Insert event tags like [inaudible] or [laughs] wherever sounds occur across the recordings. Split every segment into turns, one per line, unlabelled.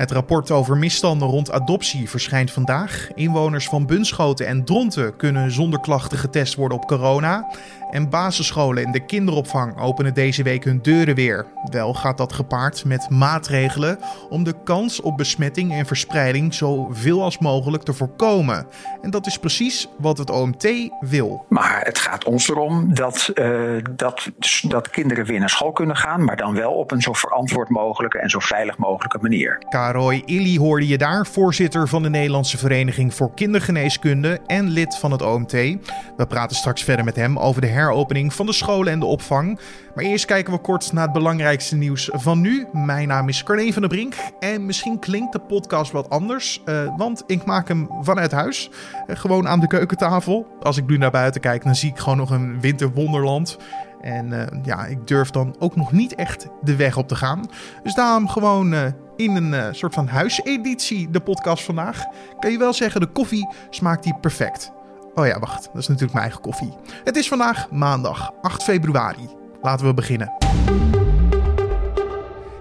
Het rapport over misstanden rond adoptie verschijnt vandaag. Inwoners van Bunschoten en Dronten kunnen zonder klachten getest worden op corona. En basisscholen en de kinderopvang openen deze week hun deuren weer. Wel gaat dat gepaard met maatregelen om de kans op besmetting en verspreiding zoveel als mogelijk te voorkomen. En dat is precies wat het OMT wil.
Maar het gaat ons erom dat, uh, dat, dat kinderen weer naar school kunnen gaan, maar dan wel op een zo verantwoord mogelijke en zo veilig mogelijke manier.
Karoy Illy hoorde je daar, voorzitter van de Nederlandse Vereniging voor Kindergeneeskunde en lid van het OMT. We praten straks verder met hem over de heropening van de scholen en de opvang. Maar eerst kijken we kort naar het belangrijkste nieuws van nu. Mijn naam is Carne van der Brink en misschien klinkt de podcast wat anders, uh, want ik maak hem vanuit huis. Uh, gewoon aan de keukentafel. Als ik nu naar buiten kijk, dan zie ik gewoon nog een winterwonderland. En uh, ja, ik durf dan ook nog niet echt de weg op te gaan. Dus daarom gewoon uh, in een uh, soort van huiseditie de podcast vandaag. Kan je wel zeggen, de koffie smaakt hier perfect. Oh ja, wacht, dat is natuurlijk mijn eigen koffie. Het is vandaag maandag 8 februari. Laten we beginnen.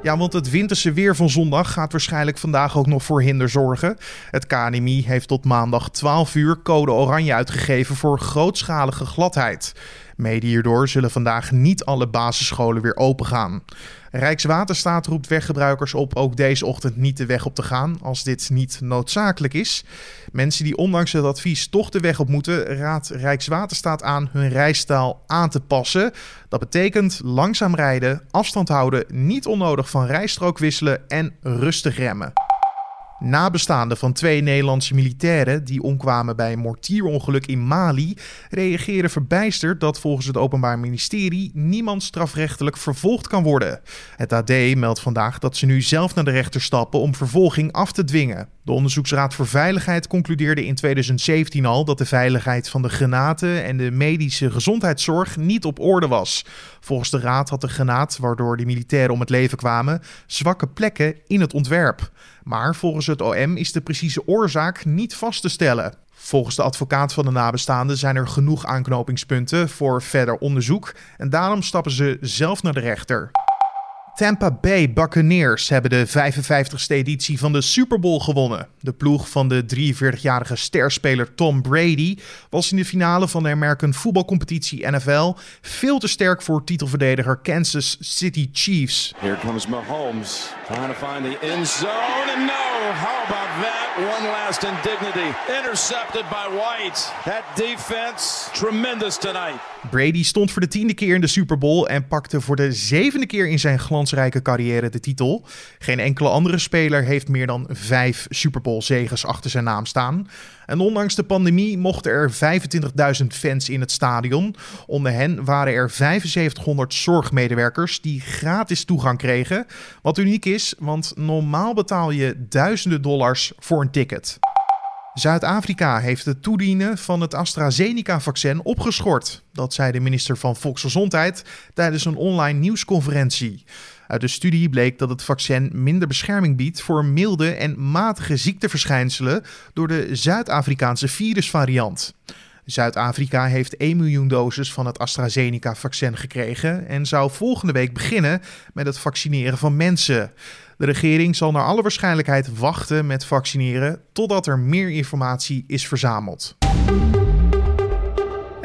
Ja, want het winterse weer van zondag gaat waarschijnlijk vandaag ook nog voor hinder zorgen. Het KNMI heeft tot maandag 12 uur code oranje uitgegeven voor grootschalige gladheid. Mede hierdoor zullen vandaag niet alle basisscholen weer open gaan. Rijkswaterstaat roept weggebruikers op ook deze ochtend niet de weg op te gaan als dit niet noodzakelijk is. Mensen die ondanks het advies toch de weg op moeten, raadt Rijkswaterstaat aan hun rijstaal aan te passen. Dat betekent langzaam rijden, afstand houden, niet onnodig van rijstrook wisselen en rustig remmen. Nabestaanden van twee Nederlandse militairen die omkwamen bij een mortierongeluk in Mali reageren verbijsterd dat volgens het Openbaar Ministerie niemand strafrechtelijk vervolgd kan worden. Het AD meldt vandaag dat ze nu zelf naar de rechter stappen om vervolging af te dwingen. De Onderzoeksraad voor Veiligheid concludeerde in 2017 al dat de veiligheid van de granaten en de medische gezondheidszorg niet op orde was. Volgens de raad had de granaat, waardoor de militairen om het leven kwamen, zwakke plekken in het ontwerp. Maar volgens het OM is de precieze oorzaak niet vast te stellen. Volgens de advocaat van de nabestaanden zijn er genoeg aanknopingspunten voor verder onderzoek en daarom stappen ze zelf naar de rechter. Tampa Bay Buccaneers hebben de 55ste editie van de Super Bowl gewonnen. De ploeg van de 43-jarige sterspeler Tom Brady was in de finale van de American voetbalcompetitie NFL veel te sterk voor titelverdediger Kansas City Chiefs.
Here comes Mahomes trying to find the end zone and no, how about that? One last indignity intercepted by White. That defense tremendous tonight.
Brady stond voor de tiende keer in de Super Bowl en pakte voor de zevende keer in zijn glansrijke carrière de titel. Geen enkele andere speler heeft meer dan vijf Super Bowl zegens achter zijn naam staan. En ondanks de pandemie mochten er 25.000 fans in het stadion. Onder hen waren er 7500 zorgmedewerkers die gratis toegang kregen. Wat uniek is, want normaal betaal je duizenden dollars voor een ticket. Zuid-Afrika heeft het toedienen van het AstraZeneca-vaccin opgeschort. Dat zei de minister van Volksgezondheid tijdens een online nieuwsconferentie. Uit de studie bleek dat het vaccin minder bescherming biedt voor milde en matige ziekteverschijnselen door de Zuid-Afrikaanse virusvariant. Zuid-Afrika heeft 1 miljoen doses van het AstraZeneca-vaccin gekregen en zou volgende week beginnen met het vaccineren van mensen. De regering zal naar alle waarschijnlijkheid wachten met vaccineren totdat er meer informatie is verzameld.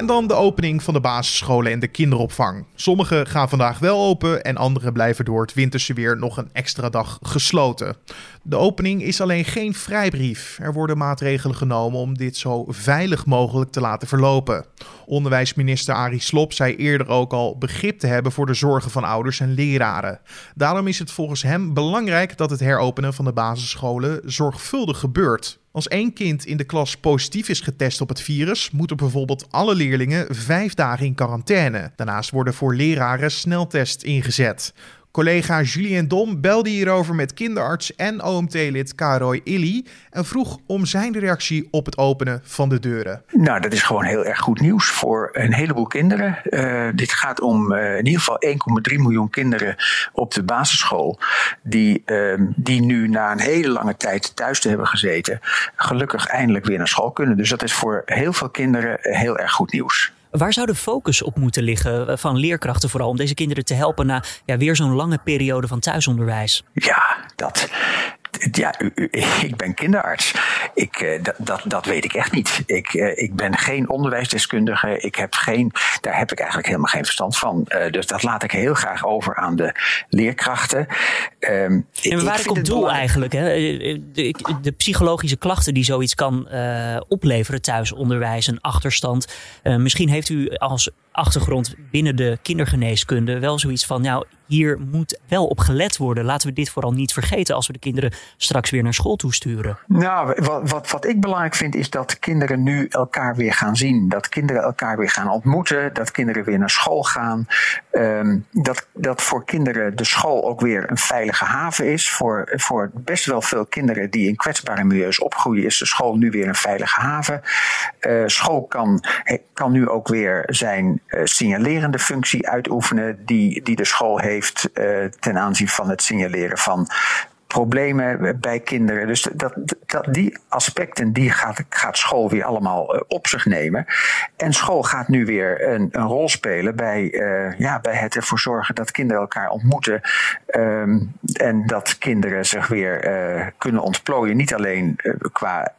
En dan de opening van de basisscholen en de kinderopvang. Sommige gaan vandaag wel open en andere blijven door het winterse weer nog een extra dag gesloten. De opening is alleen geen vrijbrief. Er worden maatregelen genomen om dit zo veilig mogelijk te laten verlopen. Onderwijsminister Arie Slob zei eerder ook al begrip te hebben voor de zorgen van ouders en leraren. Daarom is het volgens hem belangrijk dat het heropenen van de basisscholen zorgvuldig gebeurt. Als één kind in de klas positief is getest op het virus, moeten bijvoorbeeld alle leerlingen vijf dagen in quarantaine. Daarnaast worden voor leraren sneltests ingezet. Collega Julien Dom belde hierover met kinderarts en OMT-lid Karoy Illy en vroeg om zijn reactie op het openen van de deuren.
Nou, dat is gewoon heel erg goed nieuws voor een heleboel kinderen. Uh, dit gaat om uh, in ieder geval 1,3 miljoen kinderen op de basisschool, die, uh, die nu na een hele lange tijd thuis te hebben gezeten, gelukkig eindelijk weer naar school kunnen. Dus dat is voor heel veel kinderen heel erg goed nieuws.
Waar zou de focus op moeten liggen eh, van leerkrachten vooral om deze kinderen te helpen na ja, weer zo'n lange periode van thuisonderwijs?
Ja, dat, Ja, [laughs] ik ben kinderarts. Ik, dat, dat, dat weet ik echt niet. Ik, ik ben geen onderwijsdeskundige. Ik heb geen, daar heb ik eigenlijk helemaal geen verstand van. dus dat laat ik heel graag over aan de leerkrachten.
Um, en waar ik op doel eigenlijk, hè? De, de, psychologische klachten die zoiets kan uh, opleveren, thuisonderwijs, een achterstand. Uh, misschien heeft u als achtergrond binnen de kindergeneeskunde wel zoiets van, nou, hier moet wel op gelet worden. Laten we dit vooral niet vergeten als we de kinderen straks weer naar school toesturen.
Nou, wat, wat, wat ik belangrijk vind is dat kinderen nu elkaar weer gaan zien. Dat kinderen elkaar weer gaan ontmoeten. Dat kinderen weer naar school gaan. Um, dat, dat voor kinderen de school ook weer een veilige haven is. Voor, voor best wel veel kinderen die in kwetsbare milieus opgroeien, is de school nu weer een veilige haven. Uh, school kan, kan nu ook weer zijn signalerende functie uitoefenen die, die de school heeft uh, ten aanzien van het signaleren van problemen bij kinderen. Dus dat, dat, die aspecten die gaat, gaat school weer allemaal uh, op zich nemen. En school gaat nu weer een, een rol spelen bij, uh, ja, bij het ervoor zorgen dat kinderen elkaar ontmoeten. Um, en dat kinderen zich weer uh, kunnen ontplooien. Niet alleen qua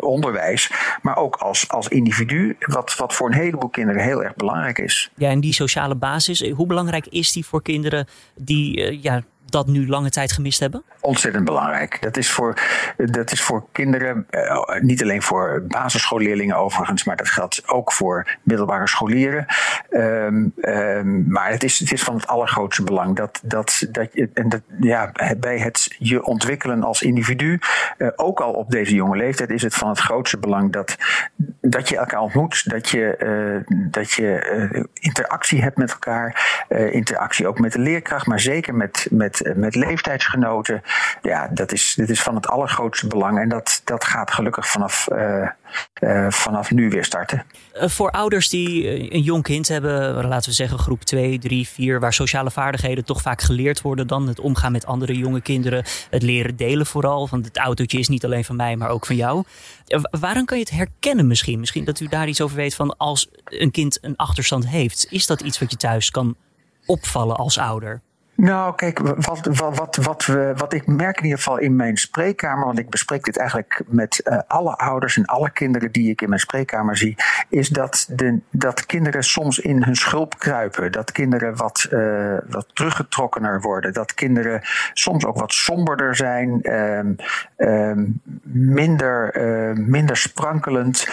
onderwijs, maar ook als, als individu. Wat, wat voor een heleboel kinderen heel erg belangrijk is.
Ja, en die sociale basis, hoe belangrijk is die voor kinderen die ja, dat nu lange tijd gemist hebben?
Ontzettend belangrijk. Dat is voor, dat is voor kinderen, uh, niet alleen voor basisschoolleerlingen overigens, maar dat geldt ook voor middelbare scholieren. Um, um, maar het is, het is van het allergrootste belang dat, dat, dat, en dat ja, bij het je ontwikkelen als individu, uh, ook al op deze jonge leeftijd, is het van het grootste belang dat, dat je elkaar ontmoet, dat je, uh, dat je interactie hebt met elkaar, interactie ook met de leerkracht, maar zeker met, met met, leeftijdsgenoten. Ja, dat is, dit is van het allergrootste belang. En dat, dat gaat gelukkig vanaf, uh, uh, vanaf nu weer starten.
Voor ouders die een jong kind hebben, laten we zeggen groep 2, 3, 4, waar sociale vaardigheden toch vaak geleerd worden dan. Het omgaan met andere jonge kinderen, het leren delen vooral. Want het autootje is niet alleen van mij, maar ook van jou. Waarom kan je het herkennen misschien? Misschien dat u daar iets over weet van als een kind een achterstand heeft. Is dat iets wat je thuis kan opvallen als ouder?
Nou, kijk, wat, wat, wat, we, wat ik merk in ieder geval in mijn spreekkamer, want ik bespreek dit eigenlijk met uh, alle ouders en alle kinderen die ik in mijn spreekkamer zie, is dat, de, dat kinderen soms in hun schulp kruipen. Dat kinderen wat, uh, wat teruggetrokkener worden. Dat kinderen soms ook wat somberder zijn, um, um, minder, uh, minder sprankelend.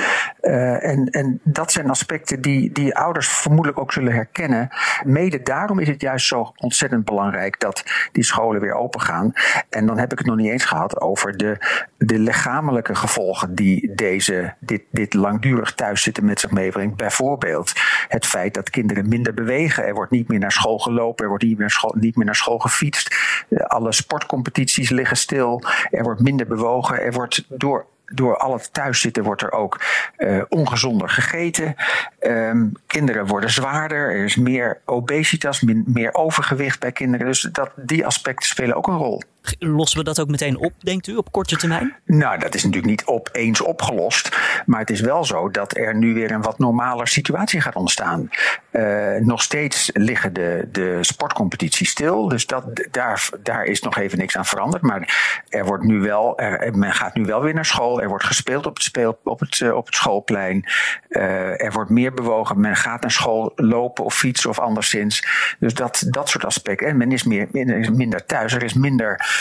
En, en dat zijn aspecten die, die ouders vermoedelijk ook zullen herkennen. Mede daarom is het juist zo ontzettend belangrijk dat die scholen weer open gaan. En dan heb ik het nog niet eens gehad over de, de lichamelijke gevolgen die deze, dit, dit langdurig thuiszitten met zich meebrengt. Bijvoorbeeld het feit dat kinderen minder bewegen. Er wordt niet meer naar school gelopen, er wordt niet meer, school, niet meer naar school gefietst. Alle sportcompetities liggen stil. Er wordt minder bewogen. Er wordt door door al het thuiszitten wordt er ook uh, ongezonder gegeten. Um, kinderen worden zwaarder. Er is meer obesitas, meer overgewicht bij kinderen. Dus dat, die aspecten spelen ook een rol.
Lossen we dat ook meteen op, denkt u, op korte termijn?
Nou, dat is natuurlijk niet opeens opgelost. Maar het is wel zo dat er nu weer een wat normaler situatie gaat ontstaan. Uh, nog steeds liggen de, de sportcompetities stil. Dus dat, daar, daar is nog even niks aan veranderd. Maar er wordt nu wel, er, men gaat nu wel weer naar school. Er wordt gespeeld op het, speel, op het, uh, op het schoolplein. Uh, er wordt meer bewogen. Men gaat naar school lopen of fietsen of anderszins. Dus dat, dat soort aspecten. En men is meer, minder, minder thuis. Er is minder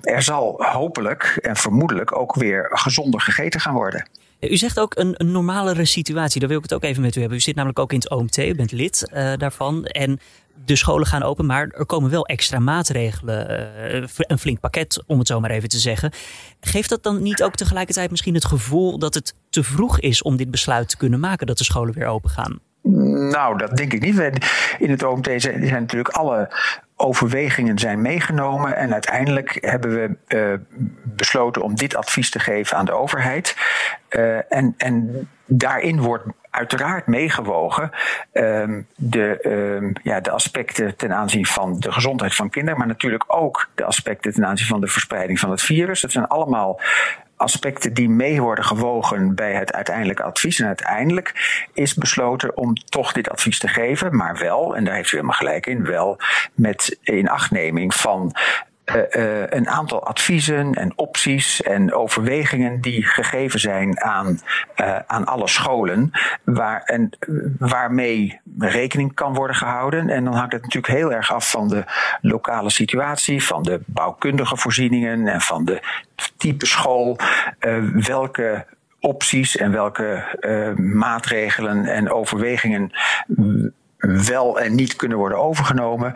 er zal hopelijk en vermoedelijk ook weer gezonder gegeten gaan worden.
U zegt ook een, een, normalere situatie. Daar wil ik het ook even met u hebben. U zit namelijk ook in het OMT, u bent lid uh, daarvan. En de scholen gaan open, maar er komen wel extra maatregelen. Uh, een flink pakket, om het zo maar even te zeggen. Geeft dat dan niet ook tegelijkertijd misschien het gevoel dat het te vroeg is om dit besluit te kunnen maken dat de scholen weer open gaan?
Nou, dat denk ik niet. In het OMT zijn, natuurlijk alle overwegingen zijn meegenomen. En uiteindelijk hebben we uh, besloten om dit advies te geven aan de overheid. Uh, en, en daarin wordt uiteraard meegewogen um, de, um, ja, de aspecten ten aanzien van de gezondheid van kinderen, maar natuurlijk ook de aspecten ten aanzien van de verspreiding van het virus. Dat zijn allemaal aspecten die mee worden gewogen bij het uiteindelijke advies. En uiteindelijk is besloten om toch dit advies te geven, maar wel, en daar heeft u helemaal gelijk in, wel met inachtneming van een aantal adviezen en opties en overwegingen die gegeven zijn aan, aan alle scholen, waar, en, waarmee rekening kan worden gehouden. En dan hangt het natuurlijk heel erg af van de lokale situatie, van de bouwkundige voorzieningen en van de type school, welke opties en welke maatregelen en overwegingen wel en niet kunnen worden overgenomen.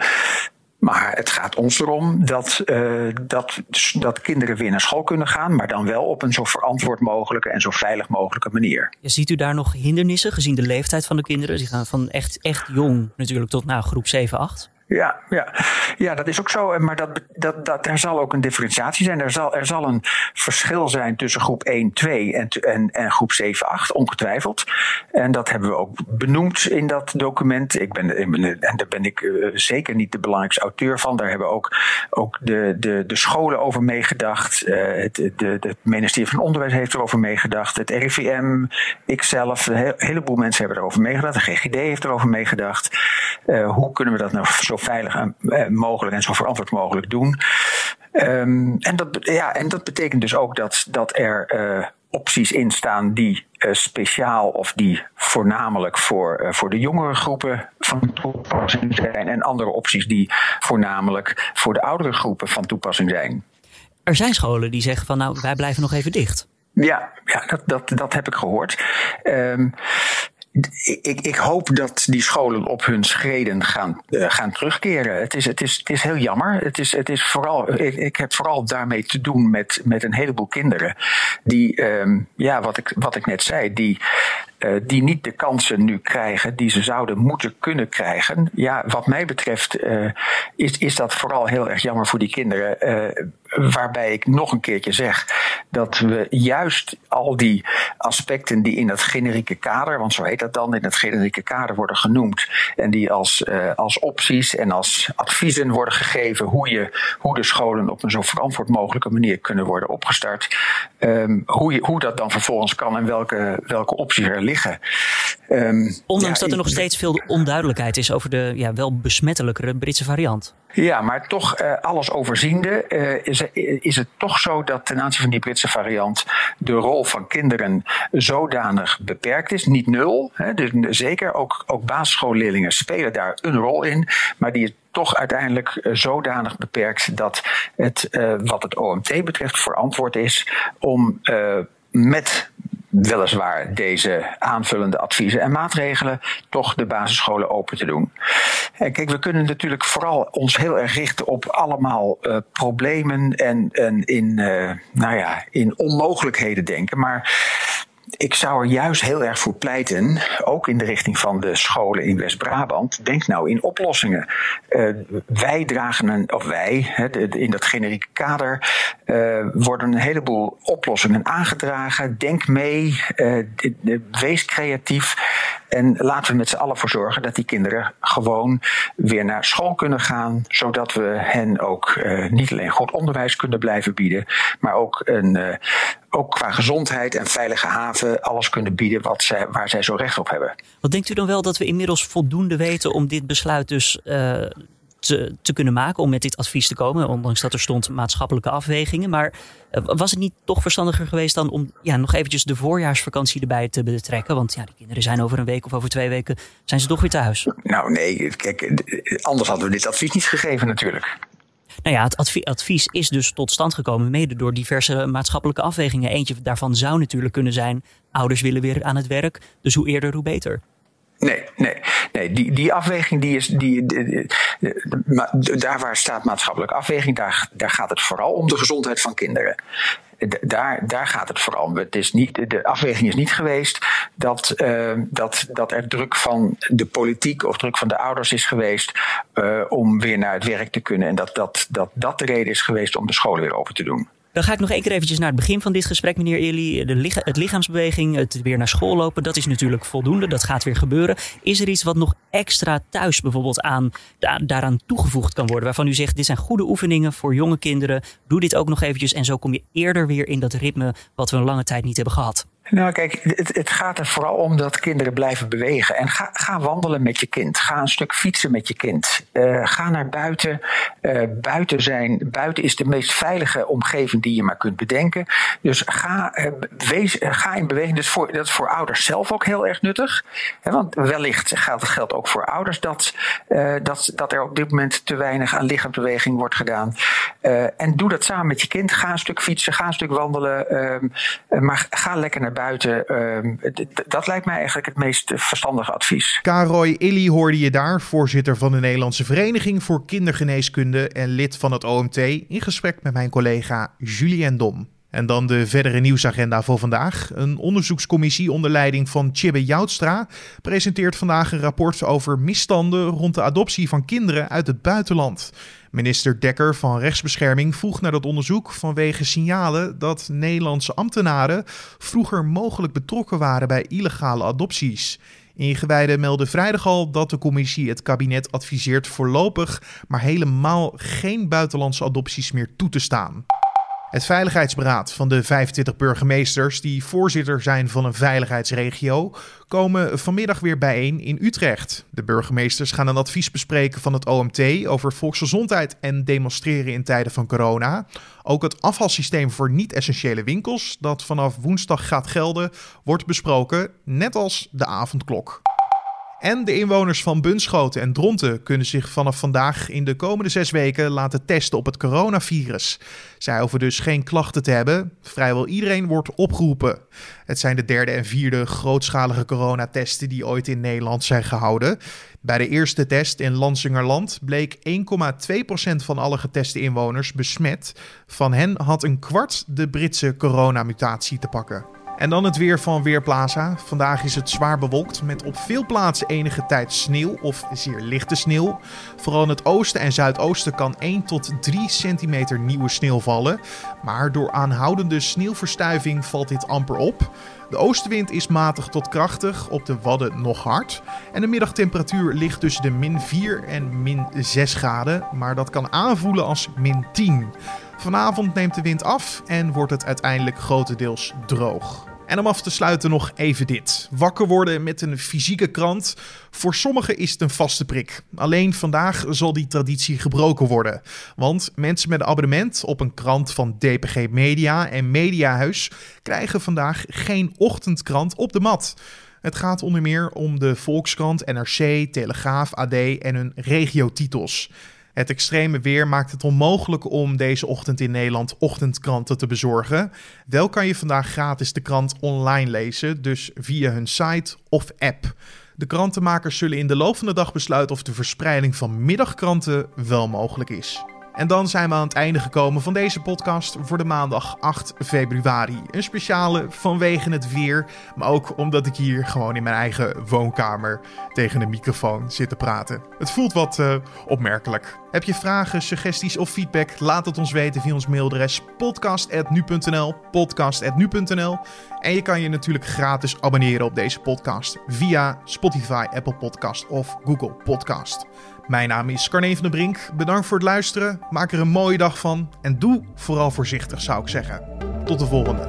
Maar het gaat ons erom dat, uh, dat, dat kinderen weer naar school kunnen gaan, maar dan wel op een zo verantwoord mogelijke en zo veilig mogelijke manier.
Ziet u daar nog hindernissen gezien de leeftijd van de kinderen? Die gaan van echt, echt jong natuurlijk tot nou, groep 7, 8.
Ja, ja. ja, dat is ook zo. Maar dat, dat, dat, er zal ook een differentiatie zijn. Er zal, er zal een verschil zijn tussen groep 1, 2 en, en, en groep 7, 8, ongetwijfeld. En dat hebben we ook benoemd in dat document. Ik ben, en daar ben ik uh, zeker niet de belangrijkste auteur van. Daar hebben ook, ook de, de, de scholen over meegedacht. Uh, het, de, het ministerie van Onderwijs heeft erover meegedacht. Het RIVM, ikzelf, een heleboel mensen hebben erover meegedacht. De GGD heeft erover meegedadacht. Uh, hoe kunnen we dat nou zo veilig eh, mogelijk en zo verantwoord mogelijk doen. Um, en, dat, ja, en dat betekent dus ook dat, dat er uh, opties in staan die uh, speciaal of die voornamelijk voor, uh, voor de jongere groepen van toepassing zijn. En andere opties die voornamelijk voor de oudere groepen van toepassing zijn.
Er zijn scholen die zeggen van nou, wij blijven nog even dicht.
Ja, ja dat, dat, dat heb ik gehoord. Um, ik, ik, hoop dat die scholen op hun schreden gaan, uh, gaan terugkeren. Het is, het, is, het is heel jammer. Het is, het is vooral, ik, ik heb vooral daarmee te doen met, met een heleboel kinderen. Die, um, ja, wat ik, wat ik net zei, die, uh, die niet de kansen nu krijgen die ze zouden moeten kunnen krijgen. Ja, wat mij betreft uh, is, is dat vooral heel erg jammer voor die kinderen. waarbij ik nog een keertje zeg dat we juist al die aspecten die in dat generieke kader, want zo heet dat dan, in het generieke kader worden genoemd. En die als, als opties en als adviezen worden gegeven hoe, je, hoe de scholen op een zo verantwoord mogelijke manier kunnen worden opgestart. Um, hoe, je, hoe dat dan vervolgens kan en welke, welke opties er liggen.
Um, Ondanks ja, dat er nog steeds veel onduidelijkheid is over de ja, wel besmettelijkere Britse variant.
Ja, maar toch uh, alles overziende uh, is, is het toch zo dat ten aanzien van die Britse variant de rol van kinderen zodanig beperkt is. Niet nul, hè, dus zeker ook, ook basisschoolleerlingen spelen daar een rol in, maar die is toch uiteindelijk uh, zodanig beperkt dat het, wat het OMT betreft, verantwoord is om met weliswaar deze aanvullende adviezen en maatregelen toch de basisscholen open te doen. En kijk, we kunnen natuurlijk vooral ons heel erg richten op allemaal uh, problemen en, en in, uh, nou ja, in onmogelijkheden denken. Maar ik zou er juist heel erg voor pleiten, ook in de richting van de scholen in West-Brabant. Denk nou in oplossingen. Uh, wij dragen een, of wij, in dat generieke kader, uh, worden een heleboel oplossingen aangedragen. Denk mee, uh, wees creatief. En laten we met z'n allen voor zorgen dat die kinderen gewoon weer naar school kunnen gaan. Zodat we hen ook niet alleen goed onderwijs kunnen blijven bieden, maar ook een ook qua gezondheid en veilige haven alles kunnen bieden wat zij, waar zij zo recht op hebben.
Wat denkt u dan wel dat we inmiddels voldoende weten om dit besluit dus uh, te, te kunnen maken, om met dit advies te komen? Ondanks dat er stond maatschappelijke afwegingen. Maar uh, was het niet toch verstandiger geweest dan om ja, nog eventjes de voorjaarsvakantie erbij te betrekken? Want ja, de kinderen zijn over een week of over twee weken zijn ze toch weer thuis.
Nou nee, kijk, anders hadden we dit advies niet gegeven natuurlijk.
Nou ja, het advies is dus tot stand gekomen mede door diverse maatschappelijke afwegingen. Eentje daarvan zou natuurlijk kunnen zijn: ouders willen weer aan het werk, dus hoe eerder, hoe beter.
Nee, nee, nee. Die, die afweging, die is, die, daar waar staat maatschappelijke afweging, daar, daar gaat het vooral om de gezondheid van kinderen daar, daar gaat het vooral. Het is niet, de afweging is niet geweest dat, uh, dat, dat er druk van de politiek of druk van de ouders is geweest uh, om weer naar het werk te kunnen. En dat dat, dat dat de reden is geweest om de scholen weer open te doen.
Dan ga ik nog één keer eventjes naar het begin van dit gesprek, meneer Eli. De het lichaamsbeweging, het weer naar school lopen, dat is natuurlijk voldoende. Dat gaat weer gebeuren. Is er iets wat nog extra thuis bijvoorbeeld aan, daaraan toegevoegd kan worden? Waarvan u zegt, dit zijn goede oefeningen voor jonge kinderen. Doe dit ook nog eventjes en zo kom je eerder weer in dat ritme wat we een lange tijd niet hebben gehad.
Nou, kijk, het, het, gaat er vooral om dat kinderen blijven bewegen. En ga, wandelen met je kind. Ga een stuk fietsen met je kind. Uh, ga naar buiten. Uh, buiten, zijn, buiten is de meest veilige omgeving die je maar kunt bedenken. Dus ga, uh, wees, ga in beweging. Dus voor, dat is voor ouders zelf ook heel erg nuttig. Want wellicht geldt het geldt ook voor ouders dat, dat, dat er op dit moment te weinig aan lichaamsbeweging wordt gedaan. en doe dat samen met je kind. Ga een stuk fietsen, ga een stuk wandelen. Ehm, maar ga lekker naar buiten. Ehm, dat lijkt mij eigenlijk het meest verstandige advies.
Karoy Illy hoorde je daar, voorzitter van de Nederlandse Vereniging voor Kindergeneeskunde en lid van het OMT, in gesprek met mijn collega Julien Dom. En dan de verdere nieuwsagenda voor vandaag. Een onderzoekscommissie onder leiding van Chibbe Joutstra presenteert vandaag een rapport over misstanden rond de adoptie van kinderen uit het buitenland. Minister Dekker van Rechtsbescherming vroeg naar dat onderzoek vanwege signalen dat Nederlandse ambtenaren vroeger mogelijk betrokken waren bij illegale adopties. Ingewijden melden vrijdag al dat de commissie het kabinet adviseert voorlopig maar helemaal geen buitenlandse adopties meer toe te staan. Het Veiligheidsberaad van de 25 burgemeesters die voorzitter zijn van een veiligheidsregio komen vanmiddag weer bijeen in Utrecht. De burgemeesters gaan een advies bespreken van het OMT over volksgezondheid en demonstreren in tijden van corona. Ook het afvalsysteem voor niet-essentiële winkels, dat vanaf woensdag gaat gelden, wordt besproken, net als de avondklok. En de inwoners van Bunschoten en Dronten kunnen zich vanaf vandaag in de komende zes weken laten testen op het coronavirus. Zij hoeven dus geen klachten te hebben. Vrijwel iedereen wordt opgeroepen. Het zijn de derde en vierde grootschalige coronatesten die ooit in Nederland zijn gehouden. Bij de eerste test in Lansingerland bleek 1,2% van alle geteste inwoners besmet. Van hen had een kwart de Britse coronamutatie te pakken. En dan het weer van Weerplaza. Vandaag is het zwaar bewolkt met op veel plaatsen enige tijd sneeuw of zeer lichte sneeuw. Vooral in het oosten en zuidoosten kan 1 tot 3 centimeter nieuwe sneeuw vallen. Maar door aanhoudende sneeuwverstuiving valt dit amper op. De oostenwind is matig tot krachtig, op de Wadden nog hard. En de middagtemperatuur ligt tussen de min 4 en min 6 graden, maar dat kan aanvoelen als min 10. Vanavond neemt de wind af en wordt het uiteindelijk grotendeels droog. En om af te sluiten nog even dit. Wakker worden met een fysieke krant. Voor sommigen is het een vaste prik. Alleen vandaag zal die traditie gebroken worden. Want mensen met een abonnement op een krant van DPG Media en Mediahuis krijgen vandaag geen ochtendkrant op de mat. Het gaat onder meer om de Volkskrant, NRC, Telegraaf, AD en hun regiotitels. Het extreme weer maakt het onmogelijk om deze ochtend in Nederland ochtendkranten te bezorgen. Wel kan je vandaag gratis de krant online lezen, dus via hun site of app. De krantenmakers zullen in de loop van de dag besluiten of de verspreiding van middagkranten wel mogelijk is. En dan zijn we aan het einde gekomen van deze podcast voor de maandag 8 februari. Een speciale vanwege het weer, maar ook omdat ik hier gewoon in mijn eigen woonkamer tegen een microfoon zit te praten. Het voelt wat uh, opmerkelijk. Heb je vragen, suggesties of feedback? Laat het ons weten via ons mailadres podcast.nu.nl podcast.nu.nl En je kan je natuurlijk gratis abonneren op deze podcast via Spotify, Apple Podcast of Google Podcast. Mijn naam is Carne van der Brink. Bedankt voor het luisteren. Maak er een mooie dag van. En doe vooral voorzichtig, zou ik zeggen. Tot de volgende.